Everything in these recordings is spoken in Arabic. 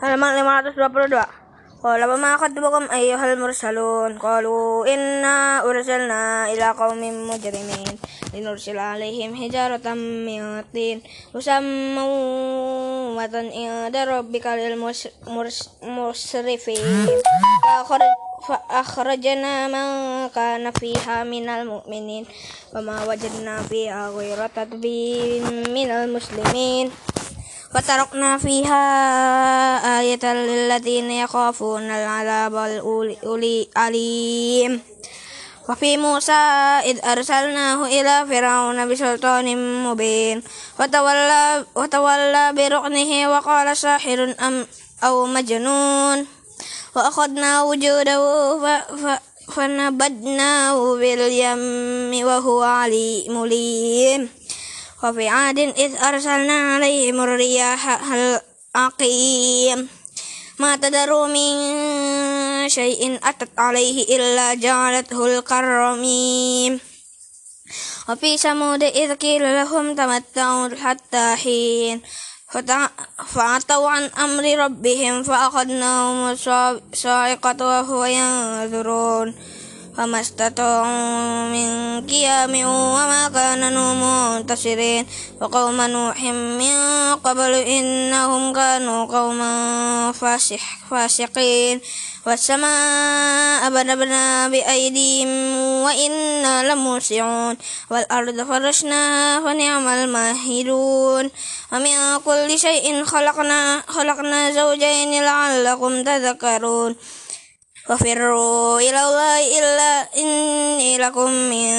halaman 522 قال وما خطبكم أيها المرسلون قالوا إنا أرسلنا إلى قوم مجرمين لنرسل عليهم حجارة من طين مسمومة عند ربك للمسرفين فأخرجنا من كان فيها من المؤمنين وما وجدنا فيها غير تتبين من المسلمين وتركنا فيها آية للذين يخافون العذاب الأليم وفي موسى إذ أرسلناه إلى فرعون بسلطان مبين. وتولى, وتولى بركنه وقال ساحر أم أو مجنون. وأخذنا وجوده فنبدناه باليم وهو علي مليم. وفي عاد إذ أرسلنا عليهم الرياح العقيم ما تدروا من شيء أتت عليه إلا جعلته الكرميم وفي ثمود إذ قيل لهم تمتعوا حتى حين فعتوا عن أمر ربهم فأخذناهم الصاعقة وهو ينظرون. فما استطاعوا من قيام وما كانوا منتصرين. وقوم نوح من قبل إنهم كانوا قوما فاسقين والسماء بنبنا بأيديهم وإنا لموسعون. والأرض فرشناها فنعم الماهدون ومن كل شيء خلقنا خلقنا زوجين لعلكم تذكرون. وفروا إلى الله إلا إني لكم من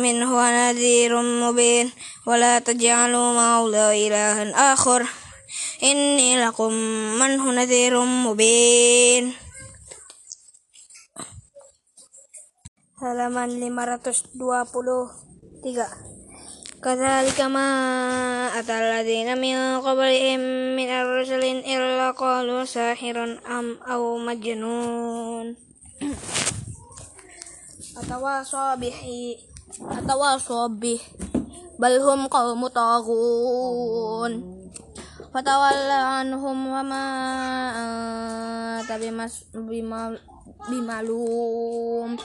منه نذير مبين ولا تجعلوا مع الله إلها آخر إني لكم منه نذير مبين halaman 523 كذلك ما أتى الذين من قبلهم من الرسل إلا قالوا ساحر أم أو مجنون. أتواصى به أتواصى به. بل هم قوم طاغون. فتولى عنهم وما أنت بمعلوم.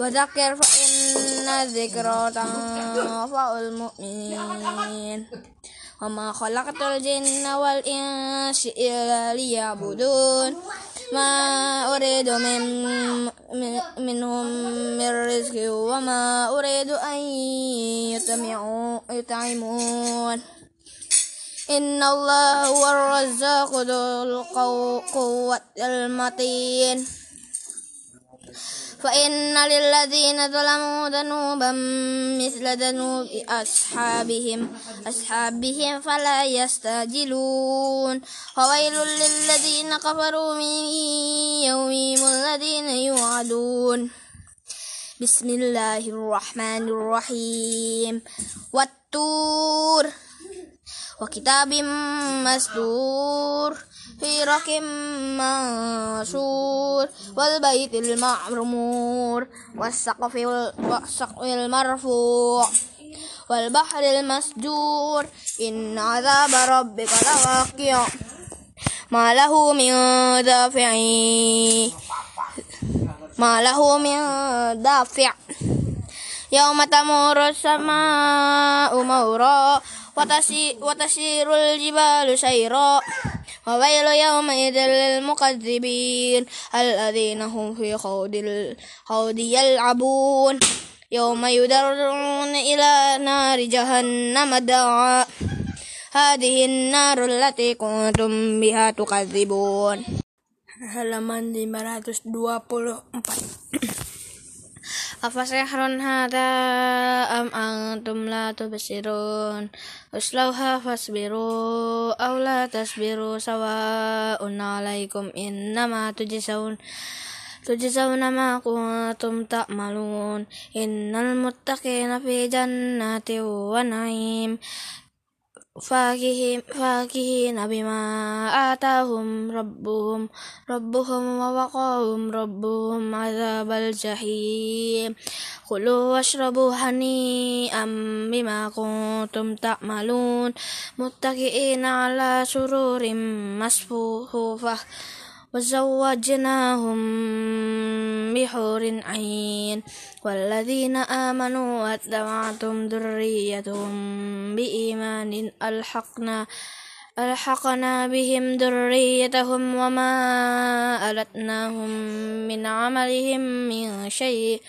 وذكر فإن الذكرى تنفع المؤمنين. وما خلقت الجن والإنس إلا ليعبدون. ما أريد من منهم من رزق وما أريد أن يطعمون. إن الله هو الرزاق ذو القوة المتين. فإن للذين ظلموا ذنوبا مثل ذنوب أصحابهم. أصحابهم فلا يستعجلون. فويل للذين كفروا من يومهم الذين يوعدون. بسم الله الرحمن الرحيم. والتور وكتاب مسطور. في رق منشور والبيت المعمور والسقف والسقف المرفوع والبحر المسجور. إن عذاب ربك لواقع. ما له من دافع. ما له من دافع. يوم تمور السماء مورا وتسير الجبال سيرا. وويل يومئذ للمكذبين الذين هم في خوض الخوض يلعبون يوم يدرون إلى نار جهنم دعا هذه النار التي كنتم بها تكذبون. Halaman 524 أفسحر هذا أم أنتم لا تبصرون اصلوها فاصبروا أو لا تصبروا سواء عليكم إنما تجزون تجزون ما كنتم تعملون إن المتقين في جنات ونعيم فاكهين, فاكهين بما آتاهم ربهم. ربهم ووقاهم ربهم عذاب الجحيم. كلوا واشربوا هنيئا بما كنتم تعملون. متكئين على سرور مصفوفة. وزوجناهم بحور عين والذين آمنوا واتبعتهم ذريتهم بإيمان ألحقنا ألحقنا بهم ذريتهم وما ألتناهم من عملهم من شيء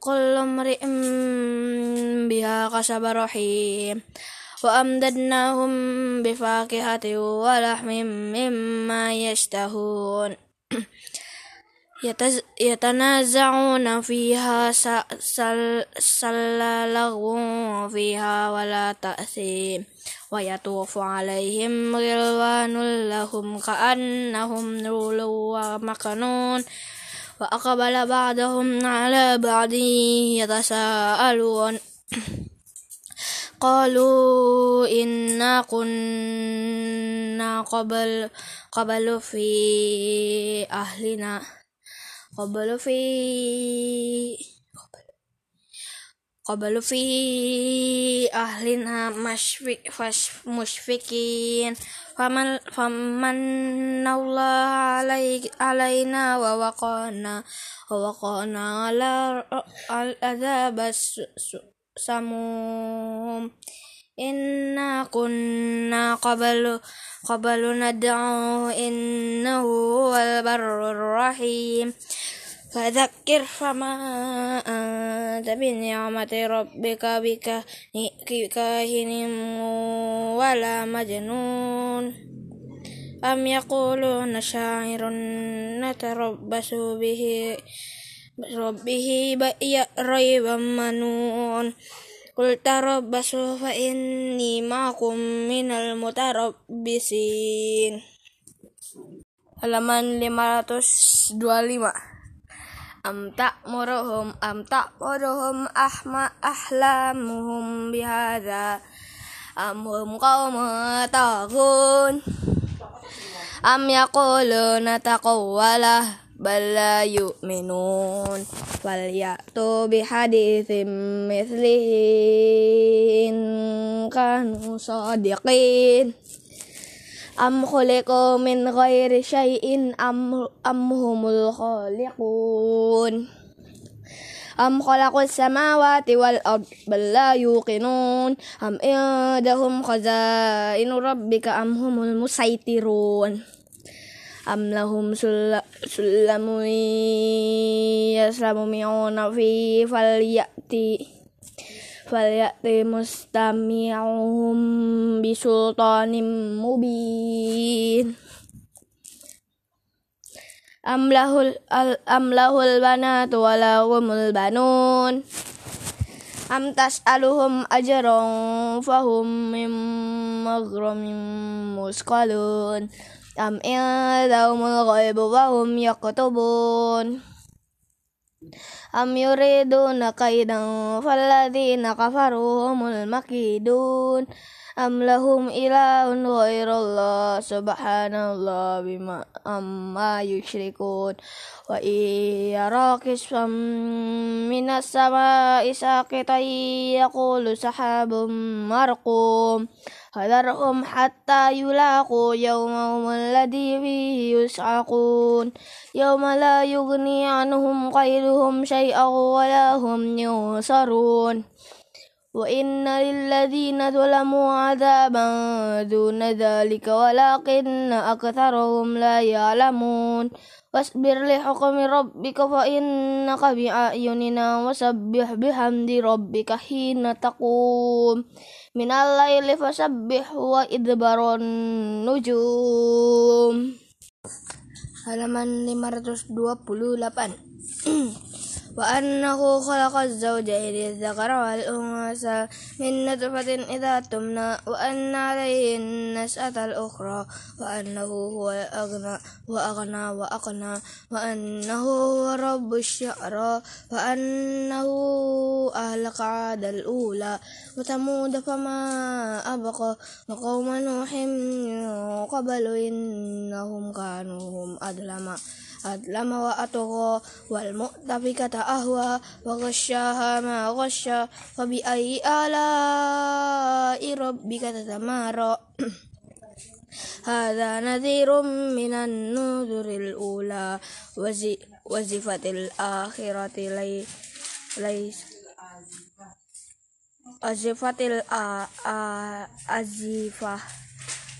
كل امرئ بها كسب رحيم وأمددناهم بفاكهة ولحم مما يشتهون. يتنازعون فيها سل لغو فيها ولا تأثيم ويطوف عليهم غلوان لهم كأنهم لؤلؤ مكنون وأقبل بعضهم على بعض يتساءلون. قالوا إنا كنا قبل قبل في أهلنا. قبل في قبل في أهلنا مشفقين. فمن, فمن الله علي علينا ووقانا ووقانا على العذاب سموم. إنا كنا قبل قبل ندعو إنه هو البر الرحيم. فذكر فما أنت بنعمة ربك بكاهن ولا مجنون. أم يقولون شاعر نتربص به ربه ريبا منون قل تربصوا فإني معكم من المتربصين halaman 525 am ta'muruhum am ta'muruhum ahma ahlamuhum bihadza am hum qaumun taghun am yaquluna taqawwalah بل لا يؤمنون. فليأتوا بحديث مثله إن كانوا صادقين. أم خلقوا من غير شيء أم, أم هم الخالقون؟ أم خلقوا السماوات والأرض بل لا يوقنون. أم عندهم خزائن ربك أم هم المسيطرون؟ أم لهم سلم يسلمون فيه فليأتي فليأتي مستمعهم بسلطان مبين أم له أم له البنات ولهم البنون أم تسألهم أجرا فهم من مغرم مثقلون أم عندهم الغيب وهم يكتبون أم يريدون كيدا فالذين كفروا هم المكيدون أم لهم إله غير الله سبحان الله بما أما يشركون وإن يرى كسفا من السماء ساقطا يقول سحاب مرقوم فذرهم حتى يلاقوا يومهم الذي فيه يسعقون. يوم لا يغني عنهم غيرهم شيئا ولا هم ينصرون. وإن للذين ظلموا عذابا دون ذلك ولكن أكثرهم لا يعلمون. واصبر لحكم ربك فإنك بأعيننا وسبح بحمد ربك حين تقوم. من الليل فسبح وإدبار النجوم halaman 528 وأنه خلق الزوجين الذكر والأنثى من نطفة إذا تمنى وأن عليه النشأة الأخرى وأنه هو أغنى وأغنى وأقنى وأنه هو رب الشعرى وأنه أهلك عاد الأولى. وثمود فما أبقى وقوم نوح من قبل إنهم كانوا هم أظلم. أظلم وأطغى والمؤتفكة أهوى وغشاها ما غشى فبأي آلاء ربك تتمارى. هذا نذير من النذر الأولى وزفت الآخرة لي ليس أزفت الأزفة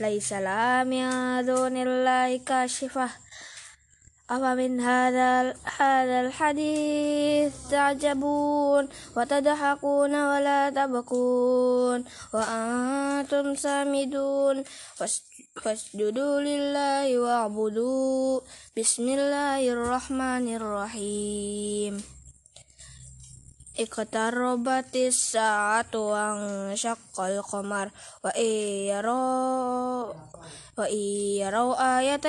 ليس لها من دون الله كاشفة. أفمن هذا هذا الحديث تعجبون وتضحكون ولا تبكون وأنتم سامدون فاسجدوا لله واعبدوا. بسم الله الرحمن الرحيم. إقتربت الساعة وانشق القمر. وإن يروا وإن آية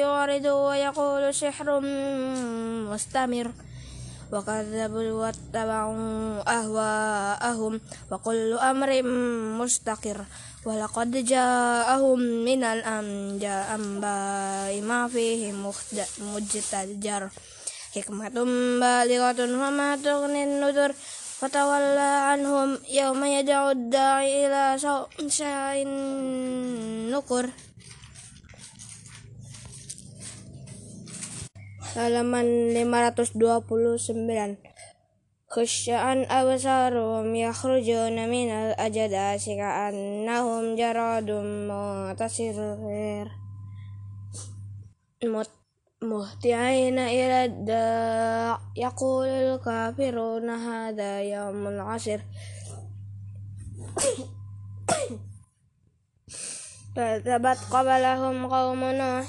يعرضوا ويقولوا سحر مستمر. وكذبوا واتبعوا أهواءهم وكل أمر مستقر. ولقد جاءهم من الأنباء ما فيه مجتجر. hikmatum balighatun wa ma tughnin nudur fatawalla anhum yawma yad'u da'i ila sa'in nukur. Halaman 529 Khusya'an awsarum yakhrujuna minal ajadasi ka'annahum jaradum mutasir. Mut مهطعين إلى الداع. يقول الكافرون هذا يوم العسر كذبت قبلهم قوم نوح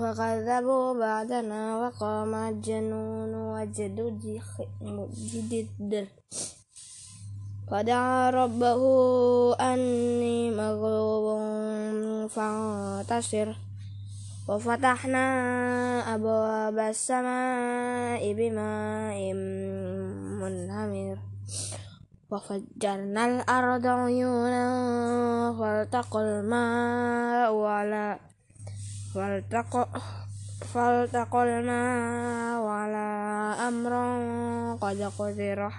فكذبوا بعدنا وقام الجنون وجد جدد. فدعا ربه أني مغلوب فانتصر وفتحنا أبواب السماء بماء منهمر وفجرنا الأرض عيونا فالتقى الماء على فالتقى فالتقى الماء على أمر قد قدر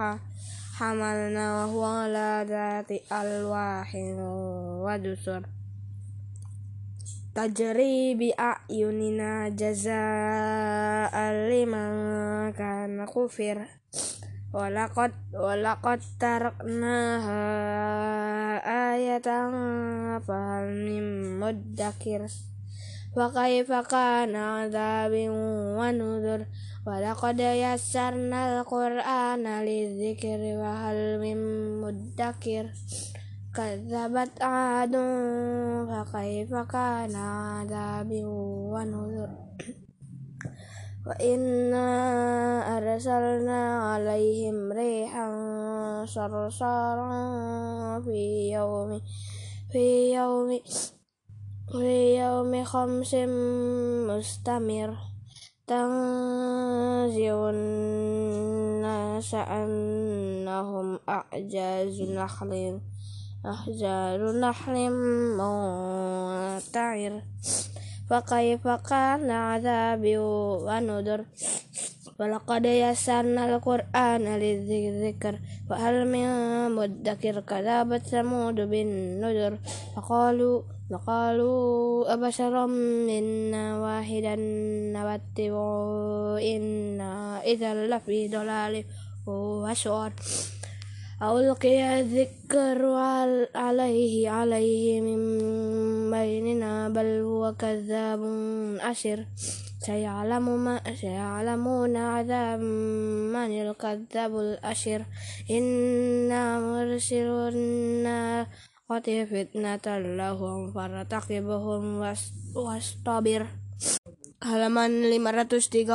حملنا وهو على ذات ألواح ودسر. Tajri bi ayunina jazaa liman kana kufir. Walaqad walaqad taraknaha ayatan fahal min muddakir. Wa kaifa kana adzabi wa nuzur walaqad yassarna al-qur'ana lidzikri wa hal كذبت عاد فكيف كان عذابي ونذر؟ وإنا أرسلنا عليهم ريحا صرصارا في يوم في يوم في يوم خمس مستمر. تنزع الناس أنهم أعجاز نخل أحجار نحل منتعر فكيف كان عذابي ونذر ولقد يسرنا القرآن للذكر فهل من مدكر كذبت ثمود بالنذر فقالوا فقالوا أبشرا منا واحدا نتبعه إنا إذا لفي ضلال وسعر ألقي الذكر عليه عليه من بيننا بل هو كذاب أشر. سيعلم ما سيعلمون عذاب من الكذاب الأشر. إنا مرسل الناقة فتنة لهم فارتقبهم واصطبر. halaman 530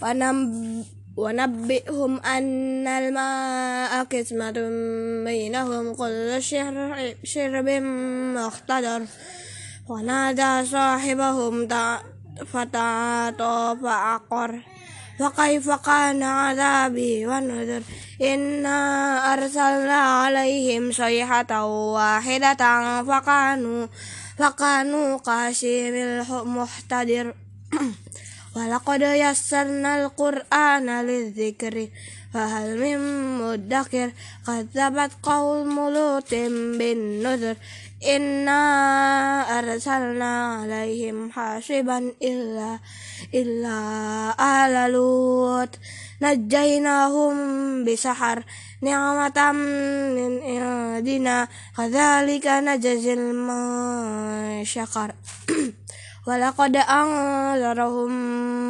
Panam ونبئهم أن الماء قسمة بينهم كل شرب مقتدر. ونادى صاحبهم فتعاطى فعقر فكيف كان عذابي ونذر؟ إنا أرسلنا عليهم صيحة واحدة فكانوا فكانوا قاسم المحتدر. ولقد يسرنا القرآن للذكر فهل من مدكر كذبت قوم لوط بالنذر إنا أرسلنا عليهم حاسبا إلا إلا آل لوط نجيناهم بسحر نعمة من عندنا كذلك نجزي المن شكر ولقد أنذرهم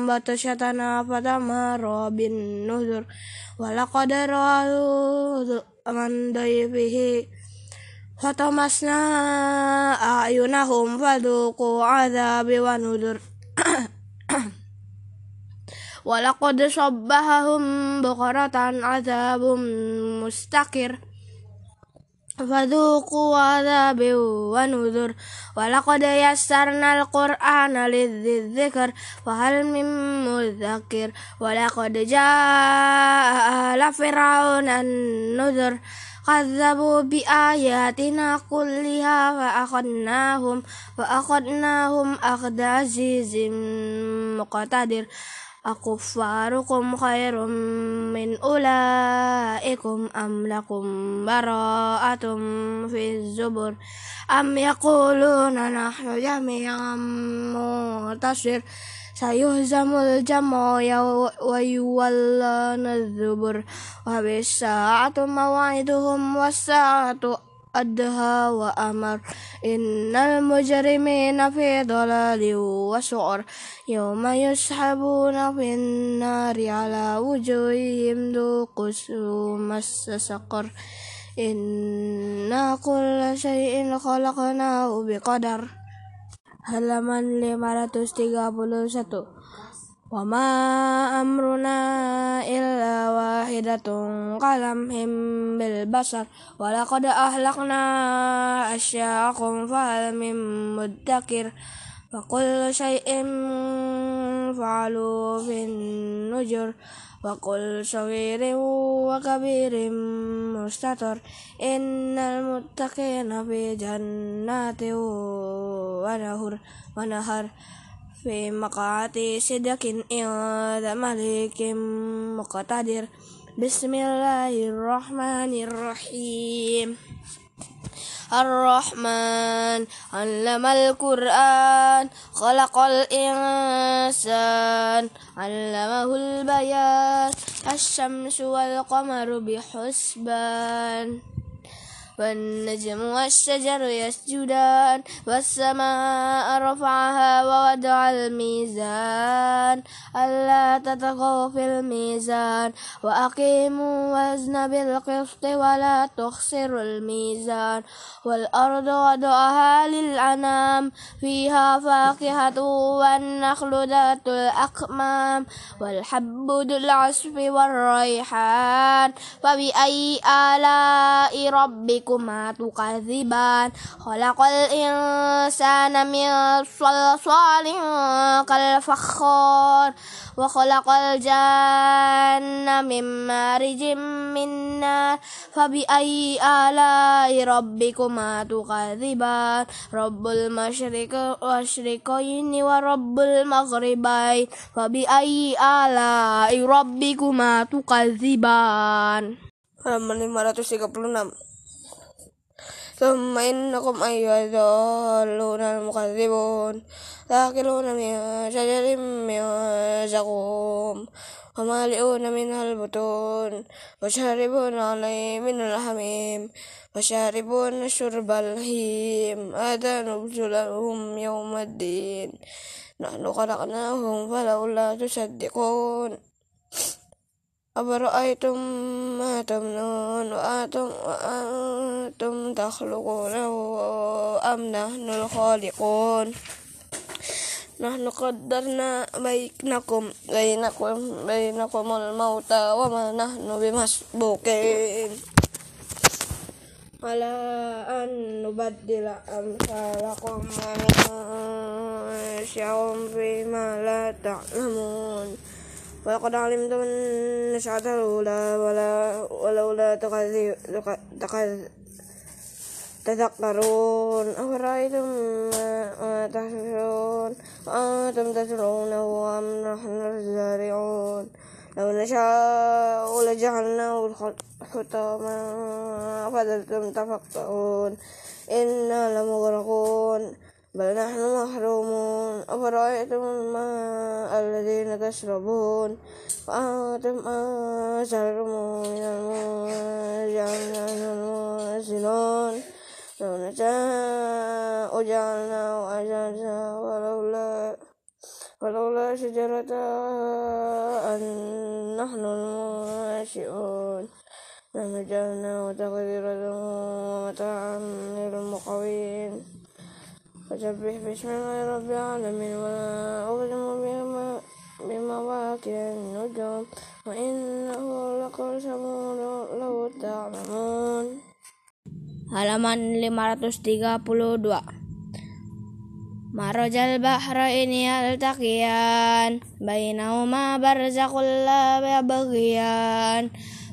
بطشتنا فتماروا بالنذر ولقد رأوا من ضيفه فطمسنا أعينهم فذوقوا عذابي ونذر ولقد صبحهم بقرة عذاب مستقر فذوقوا عذابي ونذر. ولقد يسرنا القرآن للذكر فهل من مذكر؟ ولقد جاء آل فرعون النذر. كذبوا بآياتنا كلها فأخذناهم فأخذناهم أخذ عزيز مقتدر. أكفاركم خير من أولئكم أم لكم براءة في الزبر أم يقولون نحن جميعا منتصر سيهزم الجمع ويولون الزبر وبالساعة موعدهم والساعة أدهى وأمر. إن المجرمين في ضلال وسعر. يوم يسحبون في النار على وجوههم ذوقوا مس سقر. إنا كل شيء خلقناه بقدر. halaman 531 وما أمرنا إلا واحدة كلمح بالبصر ولقد أهلكنا أشياءكم فهل من مدكر فكل شيء فعلوا في النجر وكل صغير وكبير مستتر إن المتقين في جنات ونهر ونهر في مقعد صدق عند ملك مقتدر بسم الله الرحمن الرحيم الرحمن علم القرآن خلق الإنسان علمه البيان الشمس والقمر بحسبان والنجم والشجر يسجدان والسماء رفعها ووضع الميزان. ألا تطغوا في الميزان. وأقيموا وزن بالقسط ولا تخسروا الميزان. والأرض وضعها للأنام. فيها فاكهة والنخل ذات الأكمام. والحب ذو العصف والريحان. فبأي آلاء ربكم ربكما تكذبان خلق الإنسان من صلصال كالفخار وخلق الجن من مارج من نار فبأي آلاء ربكما تكذبان؟ رب المشرق والمشرقين ورب المغربين فبأي آلاء ربكما تكذبان halaman 536 ثم إنكم أيها الضالون المكذبون تأكلون من شجر من زقوم ومالئون منها البطون وشاربون عليه من الحميم وشاربون شرب الهيم هذا نبذلهم يوم الدين. نحن خلقناهم فلولا تصدقون. أفرأيتم ما تمنون وأنتم, وأنتم تخلقونه أم نحن الخالقون نحن قدرنا بينكم بينكم بينكم الموت وما نحن بمسبوقين على أن نبدل أمثالكم وننشئكم فيما لا تعلمون ولقد علمتم النشأة الأولى ولا ولولا تذكرون. أفرأيتم ما تحشرون أأنتم تزرعونه أم نحن الزارعون؟ لو نشاء لجعلناه حطاما فظلتم تفكرون إنا لمغرقون. بل نحن محرومون. أفرأيتم الماء الذين تشربون؟ وأنتم أنزلتموه من الماء جعلنا المنزلون لو نشاء جعلناه أجازا ولولا ولولا شجرة أن نحن المنشئون. لما جعلناه تقديرا ومتاعا للمقوين. فسبح باسم الله رب العالمين ولا أقسم بما بمواقع النجوم وإنه لقسم لو تعلمون halaman 532 Marajal bahra ini al-taqiyan Bainahuma barzakul la bagiyan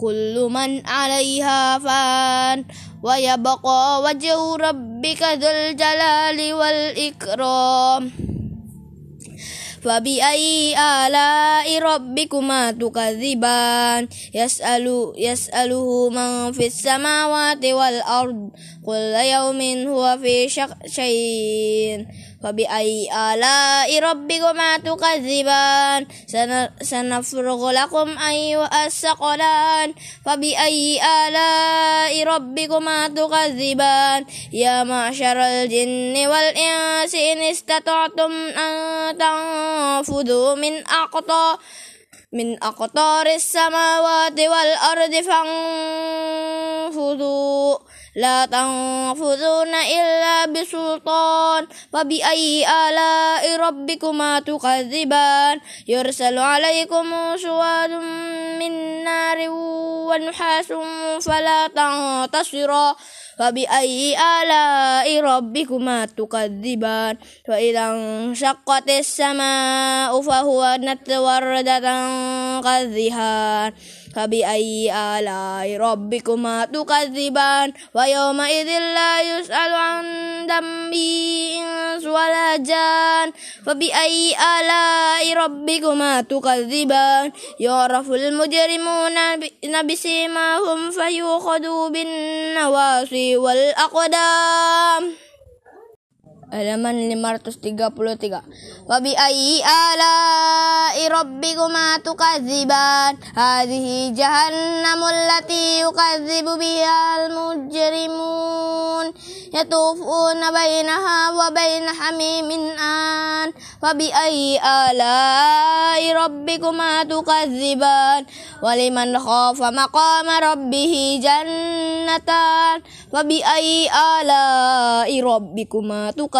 كل من عليها فان. ويبقى وجه ربك ذو الجلال والإكرام. فبأي آلاء ربكما تكذبان؟ يسأل يسأله من في السماوات والأرض كل يوم هو في شيء. فبأي آلاء ربكما تكذبان؟ سنفرغ لكم أيها الثقلان. فبأي آلاء ربكما تكذبان؟ يا معشر الجن والإنس إن استطعتم أن تنفذوا من أقطار من أقطار السماوات والأرض فانفذوا. لا تنفذون إلا بسلطان فبأي آلاء ربكما تكذبان. يرسل عليكم شواد من نار ونحاس فلا تنتصرا. فبأي آلاء ربكما تكذبان. فإذا انشقت السماء فهو وردة كالذهان. فبأي آلاء ربكما تكذبان؟ ويومئذ لا يسأل عن ذنبه إنس ولا جان. فبأي آلاء ربكما تكذبان؟ يعرف المجرمون بسيماهم فيؤخذوا بالنواصي والأقدام. Halaman 533 Wabi ayyi ala'i rabbikuma tukadziban. Hadhihi jahannamul lati yukadzibu bihal mujrimun. Yatufuna bainaha wa baina hamimin an. Wabi ayyi ala'i rabbikuma tukadziban. Waliman khafa maqama rabbihi jannatan. Wabi ayyi ala'i rabbikuma tukadziban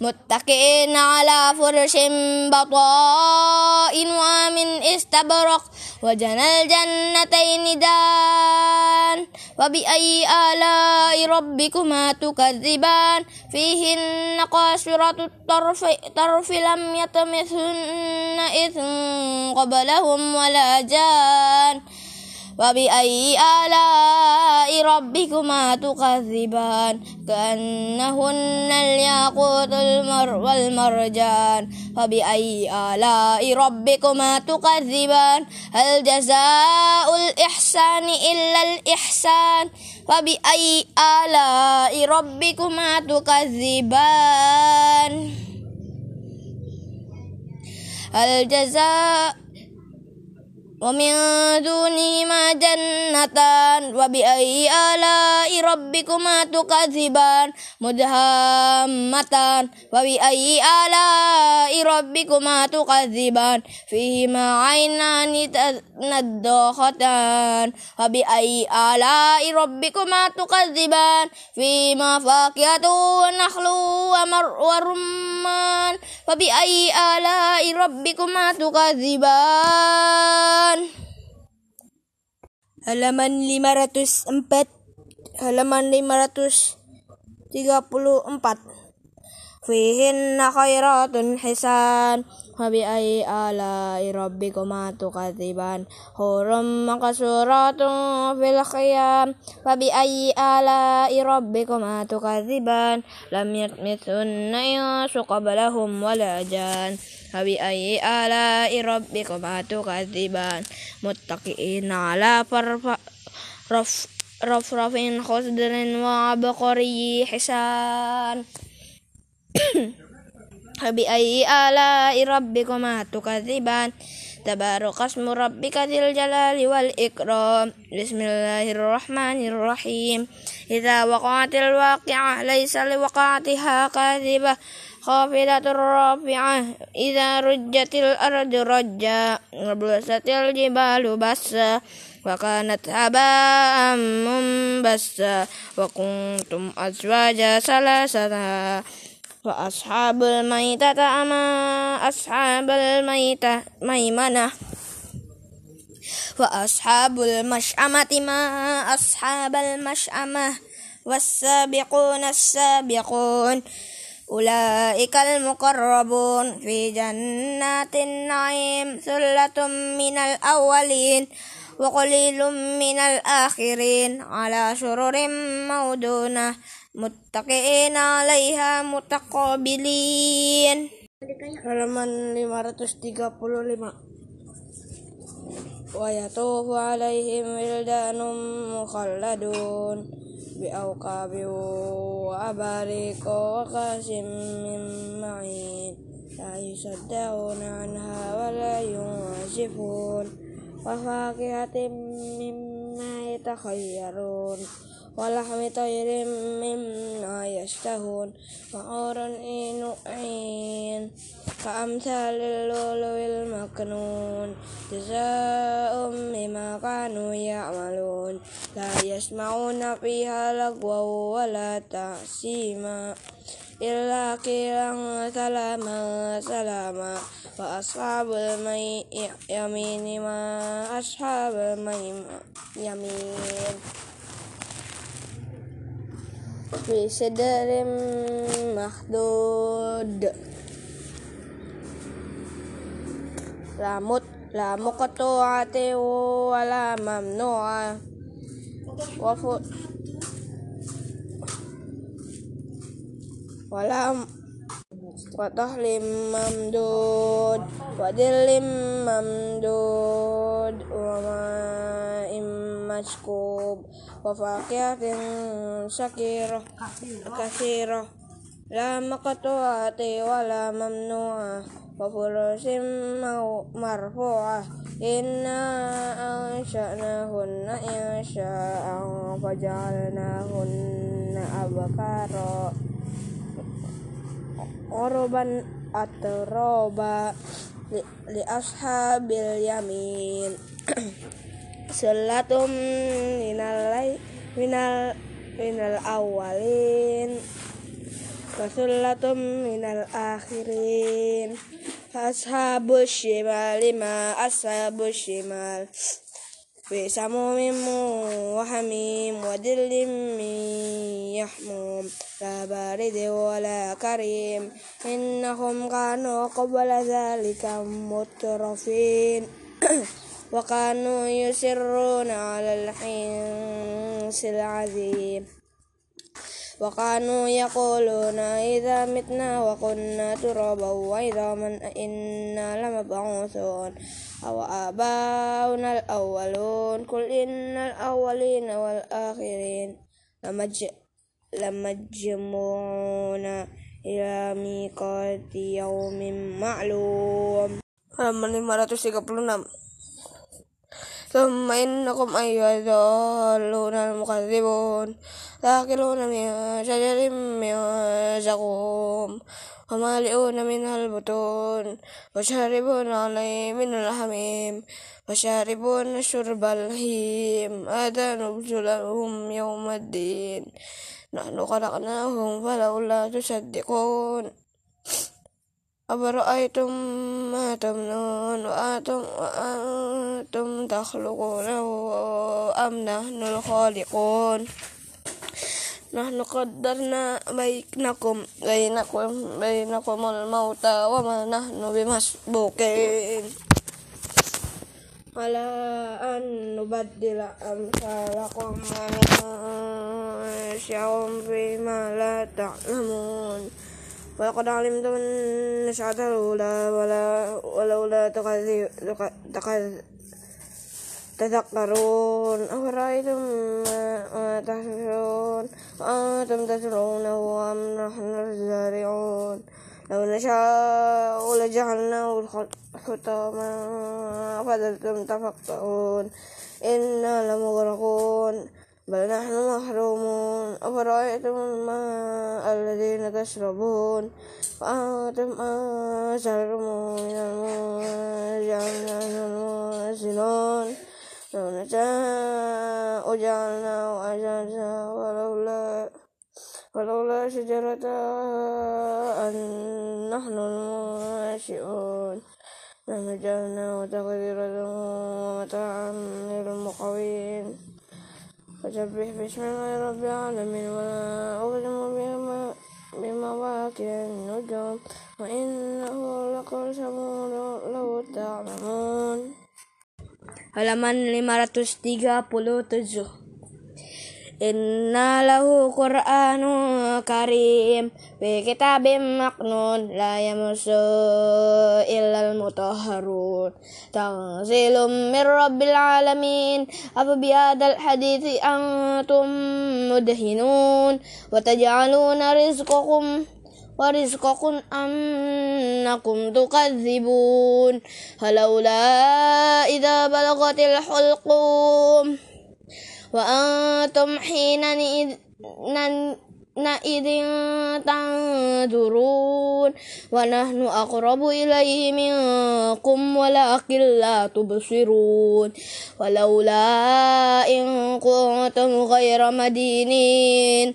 متكئين على فرش بطائن ومن استبرق وجنى الجنتين دان وبأي آلاء ربكما تكذبان فيهن قاصرة الطرف طرف لم يطمثن إثم قبلهم ولا جان وبأي آلاء ربكما تكذبان؟ كأنهن الياقوت المر والمرجان. وبأي آلاء ربكما تكذبان؟ هل جزاء الإحسان إلا الإحسان؟ وبأي آلاء ربكما تكذبان؟ هل جزاء ومن دونهما جنتان وبأي آلاء ربكما تكذبان مدهامتان وبأي آلاء ربكما تكذبان. فيهما عينان نضاختان وبأي آلاء ربكما تكذبان. فيهما فاكهة ونخل ومر ورمان وبأي آلاء ربكما تكذبان. Halaman 504 halaman 534 فيهن خيرات حسان فبأي آلاء ربكما تكذبان حور مقصورات في الخيام فبأي آلاء ربكما تكذبان لم يطمثهن إنس قبلهم ولا جان فبأي آلاء ربكما تكذبان متكئين على فرف رف رفرف خضر وعبقري حسان فبأي آلاء ربكما تكذبان تبارك اسم ربك ذي الجلال والإكرام بسم الله الرحمن الرحيم إذا وقعت الواقعة ليس لوقعتها كاذبة خافضة رافعة إذا رجت الأرض رجا وبست الجبال بسا وكانت هباء منبسا وكنتم أزواجا ثلاثة وأصحاب الميتة أما أصحاب الميتة ميمنة. وأصحاب المشأمة ما أصحاب المشأمة. والسابقون السابقون. أولئك المقربون في جنات النعيم. ثلة من الأولين. وقليل من الآخرين. على سرر مودونة متكئين عليها متقابلين halaman 535 ويطوف عليهم ولدان مخلدون بأوقاب وأباريق وكاس من معين لا يصدعون عنها ولا ينزفون وفاكهة مما يتخيرون ولحم طير مما يشتهون وعور عين كأمثال اللؤلؤ المكنون جزاء بما كانوا يعملون. لا يسمعون فيها لغوا ولا تأثيما إلا قيلا سلاما سلاما وأصحاب اليمين ما أصحاب اليمين في سدر مخدود لا مت لا مقطوعة ولا ممنوعة وف ولا وطهل ممدود ودل ممدود وماء مسكوب وفاكهة شكيرة كثيرة لا مقطوعة ولا ممنوعة وفرش مرفوعة إنا أنشأناهن إنشاء فجعلناهن أبكارا عربا أترابا لأصحاب اليمين سلة من الليل من من الأولين وسلة من الآخرين أصحاب الشمال ما أصحاب الشمال في سموم وحميم ودل من يحموم لا بارد ولا كريم. إنهم كانوا قبل ذلك مترفين. وكانوا يسرون على الحنس العظيم. وكانوا يقولون إذا متنا وكنا ترابا وعظاما إنا لمبعوثون. أو آباؤنا الأولون. قل إن الأولين والآخرين لمج لمجموعون إلى ميقات يوم معلوم. halaman 536 ثم إنكم أيها الضالون المكذبون. تأكلون من شجر من زقوم. ومالئون منها البطون وشاربون عليه من الحميم وشاربون شرب الهيم هذا نزلهم يوم الدين نحن خلقناهم فلولا تصدقون أفرأيتم ما تمنون وأنتم, وأنتم تخلقونه أم نحن الخالقون نحن قدرنا بينكم بينكم بينكم الموت وما نحن بمسبوقين على أن نبدل أمثالكم وننشأكم فيما لا تعلمون ولقد علمتم النشأة الأولى ولا ولولا تذكرون أفرأيتم ما تحشرون أنتم تزرعونه أم نحن الزارعون. لو نشاء لجعلناه حطاما فظلتم تفكرون إنا لمغرقون بل نحن محرومون. أفرأيتم الماء الذين تشربون؟ وأنتم أنزلتموه من الماء المنزلون لو نشاء جعلناه أجاجا ولولا ولولا شجرة أن نحن المنشئون. لمجعلناه تقديرا ومتاعا للمقوين. فسبح باسم رب العالمين ولا أقسم بمواقع النجوم وإنه لقسم لو تعلمون. Halaman 537 Inna lahu Qur'anun karim. Fi kitabim maknun La yamusu illal mutahharun. Tanzilum min rabbil alamin. Afa biadal hadithi antum mudhinun. Wa taj'aluna rizqakum rizqakum annakum tukadzibun Halaula idha balagatil hulqum وأنتم حينئذ تنظرون. ونحن أقرب إليه منكم ولكن لا تبصرون. ولولا إن كنتم غير مدينين.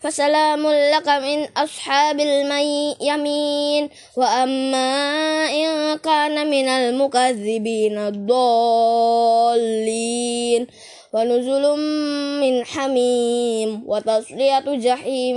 فسلام لك من أصحاب اليمين وأما إن كان من المكذبين الضالين. ونزل من حميم وتصلية جحيم.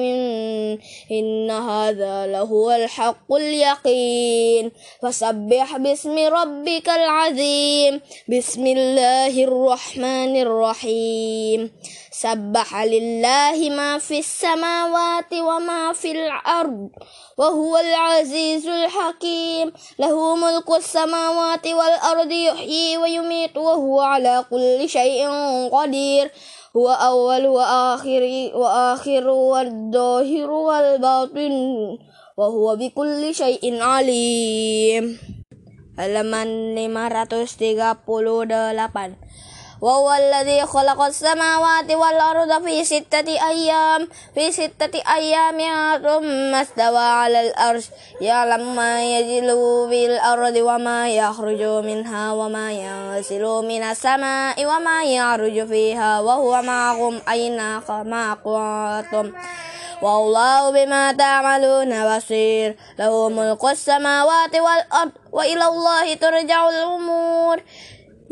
إن هذا لهو الحق اليقين. فسبح باسم ربك العظيم. بسم الله الرحمن الرحيم. سبح لله ما في السماوات وما في الأرض وهو العزيز الحكيم. له ملك السماوات والأرض يحيي ويميت وهو على كل شيء قدير. هو أول وآخر وآخر والظاهر والباطن وهو بكل شيء عليم. halaman 538 وهو الذي خلق السماوات والأرض في ستة أيام في ستة أيام ثم استوى على الأرش. يعلم ما يجل في الأرض وما يخرج منها وما ينزل من السماء وما يعرج فيها وهو معكم أينما كنتم والله بما تعملون بصير. له ملك السماوات والأرض وإلى الله ترجع الأمور.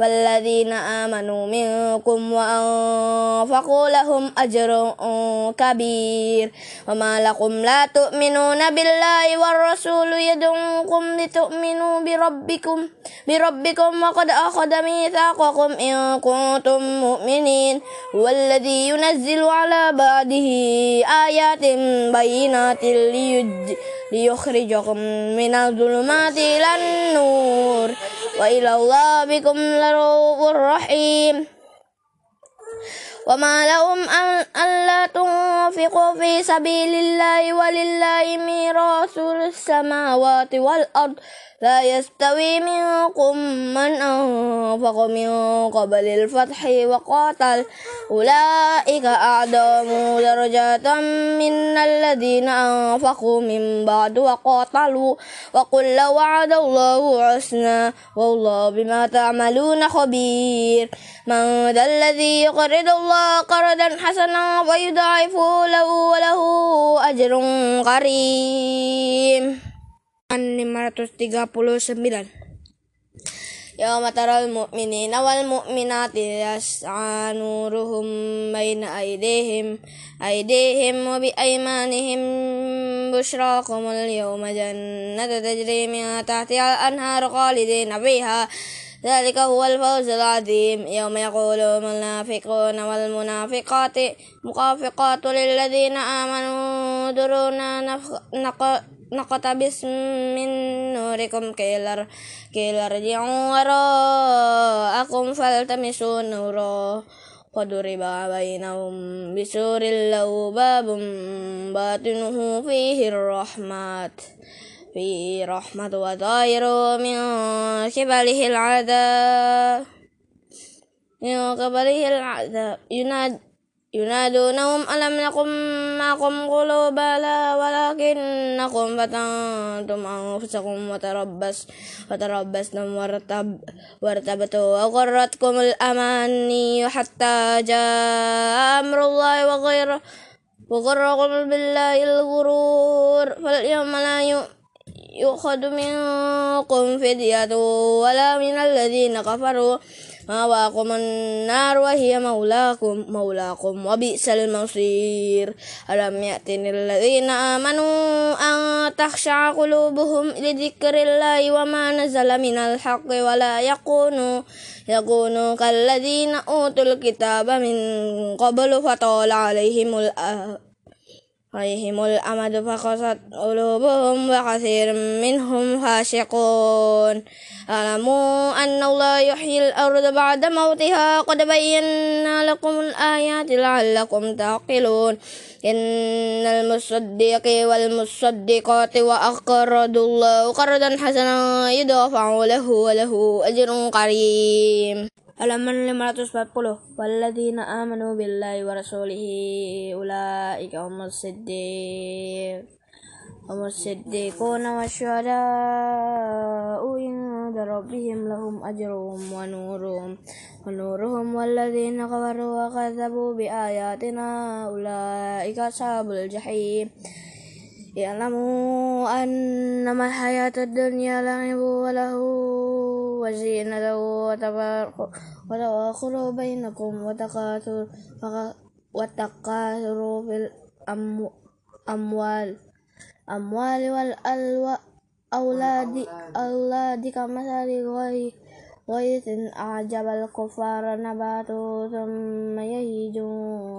والذين آمنوا منكم وأنفقوا لهم أجر كبير. وما لكم لا تؤمنون بالله والرسول يدعوكم لتؤمنوا بربكم بربكم وقد أخذ ميثاقكم إن كنتم مؤمنين. هو الذي ينزل على بعده آيات بينات ليج ليخرجكم من الظلمات إلى النور. وإلى الله بكم لرؤوف رحيم وما لهم أن لا تنفقوا في سبيل الله ولله ميراث السماوات والأرض. لا يستوي منكم من أنفق من قبل الفتح وقاتل. أولئك أعظم درجات من الذين أنفقوا من بعد وقاتلوا. وقل وعد الله حسنا والله بما تعملون خبير. من ذا الذي يقرض الله قرضا حسنا ويضاعفه له وله أجر كريم 539 يوم ترى المؤمنين والمؤمنات يسعى نورهم بين أيديهم أيديهم وبأيمانهم بشراكم اليوم جنة تجري من تحتها الأنهار خالدين فيها ذلك هو الفوز العظيم يوم يقول المنافقون والمنافقات مخافقات للذين آمنوا درونا نقتبس من نوركم كيلر كيلر ارجعوا وراءكم فالتمسوا نورا وضرب بينهم بسور له باب باطنه فيه الرحمات فيه رحمة وظاهر من قبله العذاب من قبله العذاب يناد ينادونهم ألم نكن معكم قلوا بلى ولكنكم فتنتم أنفسكم وتربص وتربصتم وارتب وارتبتوا وغرتكم الأماني حتى جاء أمر الله وغير وغركم بالله الغرور. فاليوم لا يؤخذ منكم فدية ولا من الذين كفروا. مأواكم النار وهي مولاكم مولاكم وبئس المصير. ألم يأتن الذين آمنوا أن تخشع قلوبهم لذكر الله وما نزل من الحق ولا يكونوا يكونوا كالذين أوتوا الكتاب من قبل فطال عليهم الأهل عليهم الأمد فقست قلوبهم وكثير منهم فاسقون. اعلموا أن الله يحيي الأرض بعد موتها. قد بينا لكم الآيات لعلكم تعقلون. إن المصدق والمصدقات وأقرضوا الله قرضا حسنا يدافع له وله أجر كريم halaman 540 walladzina amanu billahi wa rasulihi ulaika humus siddiq humus siddiquna wasyuhada'u inda rabbihim lahum ajruhum wa nuruhum wa nuruhum walladzina kafaru wa kadzabu bi يعلموا أنما الحياة الدنيا لعب وله وزينة وتواخر بينكم وتكاثر وتكاثر في الأموال أموال والأولاد أولاد كمثل غيث أعجب الكفار نباته ثم يهيج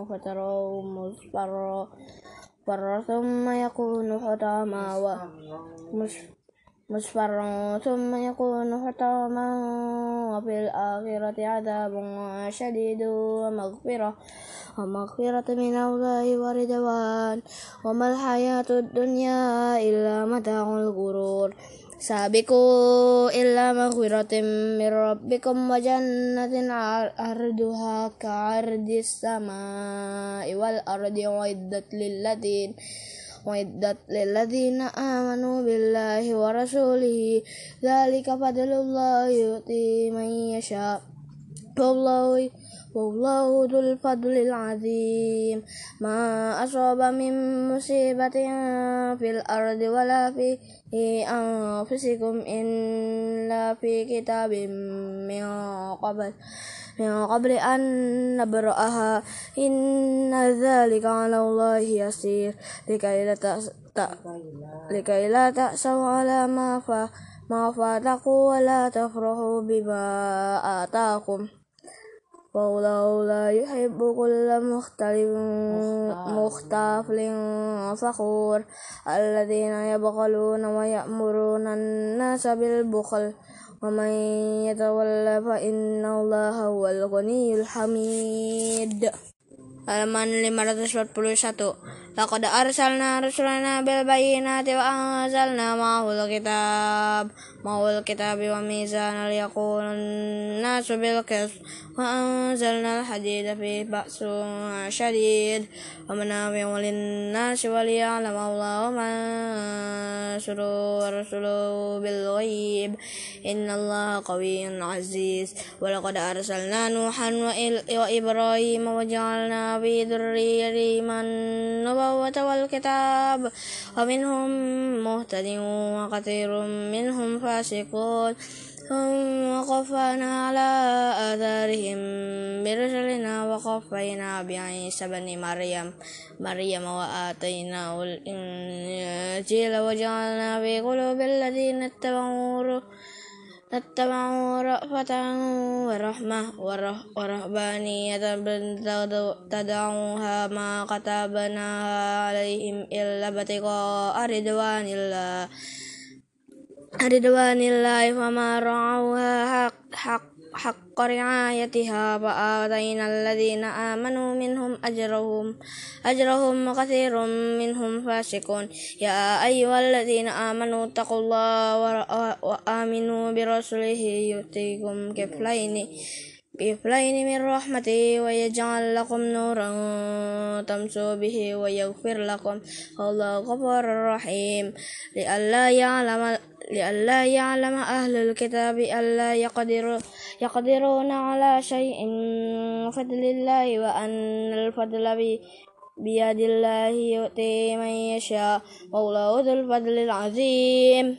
فتراه مصفرا ثم يكون حطاما مصفرا ثم يكون حطاما وفي الآخرة عذاب شديد ومغفرة ومغفرة من الله ورضوان. وما الحياة الدنيا إلا متاع الغرور. سابقوا إلا مغفرة من ربكم وجنة عرضها كعرض السماء والأرض وعدت للذين وعدت للذين آمنوا بالله ورسوله ذلك فضل الله يؤتي من يشاء والله والله ذو الفضل العظيم. ما أصاب من مصيبة في الأرض ولا في أنفسكم إلا في كتاب من قبل من قبل أن نبرأها. إن ذلك على الله يسير. لكي لا لكي لا تأسوا على ما فاتكم ولا تفرحوا بما آتاكم. والله لا يحب كل مختلف مختافل فخور الذين يبخلون ويأمرون الناس بالبخل ومن يتولى فإن الله هو الغني الحميد halaman 541 Laqad arsalna rusulana bil bayyinati wa anzalna ma'ahul kitab. Ma'ahul kitab wa mizan liyakun nasu bil qist. Wa anzalna al hadid fi ba'su syadid wa manawi walin nasi wa liya'lam Allah ma suru rusulu bil ghaib. Inna Allah qawiyyun aziz. Wa laqad arsalna nuhan wa, ibrahim wa ja'alna fi dhurriyyati man نبوة والكتاب. ومنهم مهتد وكثير منهم فاسقون. ثم وقفنا على آثارهم برسلنا وقفينا بعيسى بن مريم مريم وآتيناه الإنجيل وجعلنا في قلوب الذين اتبعوه اتبعوا رأفة ورحمة ورهبانية تدعوها ما كتبناها عليهم إلا ابتغاء رضوان الله رضوان الله فما رعوها حق, حق حق رعايتها فآتينا الذين آمنوا منهم أجرهم أجرهم وكثير منهم فاسقون. يا أيها الذين آمنوا اتقوا الله وآمنوا برسوله يؤتيكم كفلين. كفلين من رحمته ويجعل لكم نورا تمسوا به ويغفر لكم. والله غفور رحيم لئلا يعلم لئلا يعلم أهل الكتاب ألا يقدروا يقدرون على شيء من فضل الله وأن الفضل بيد الله يؤتي من يشاء. والله ذو الفضل العظيم.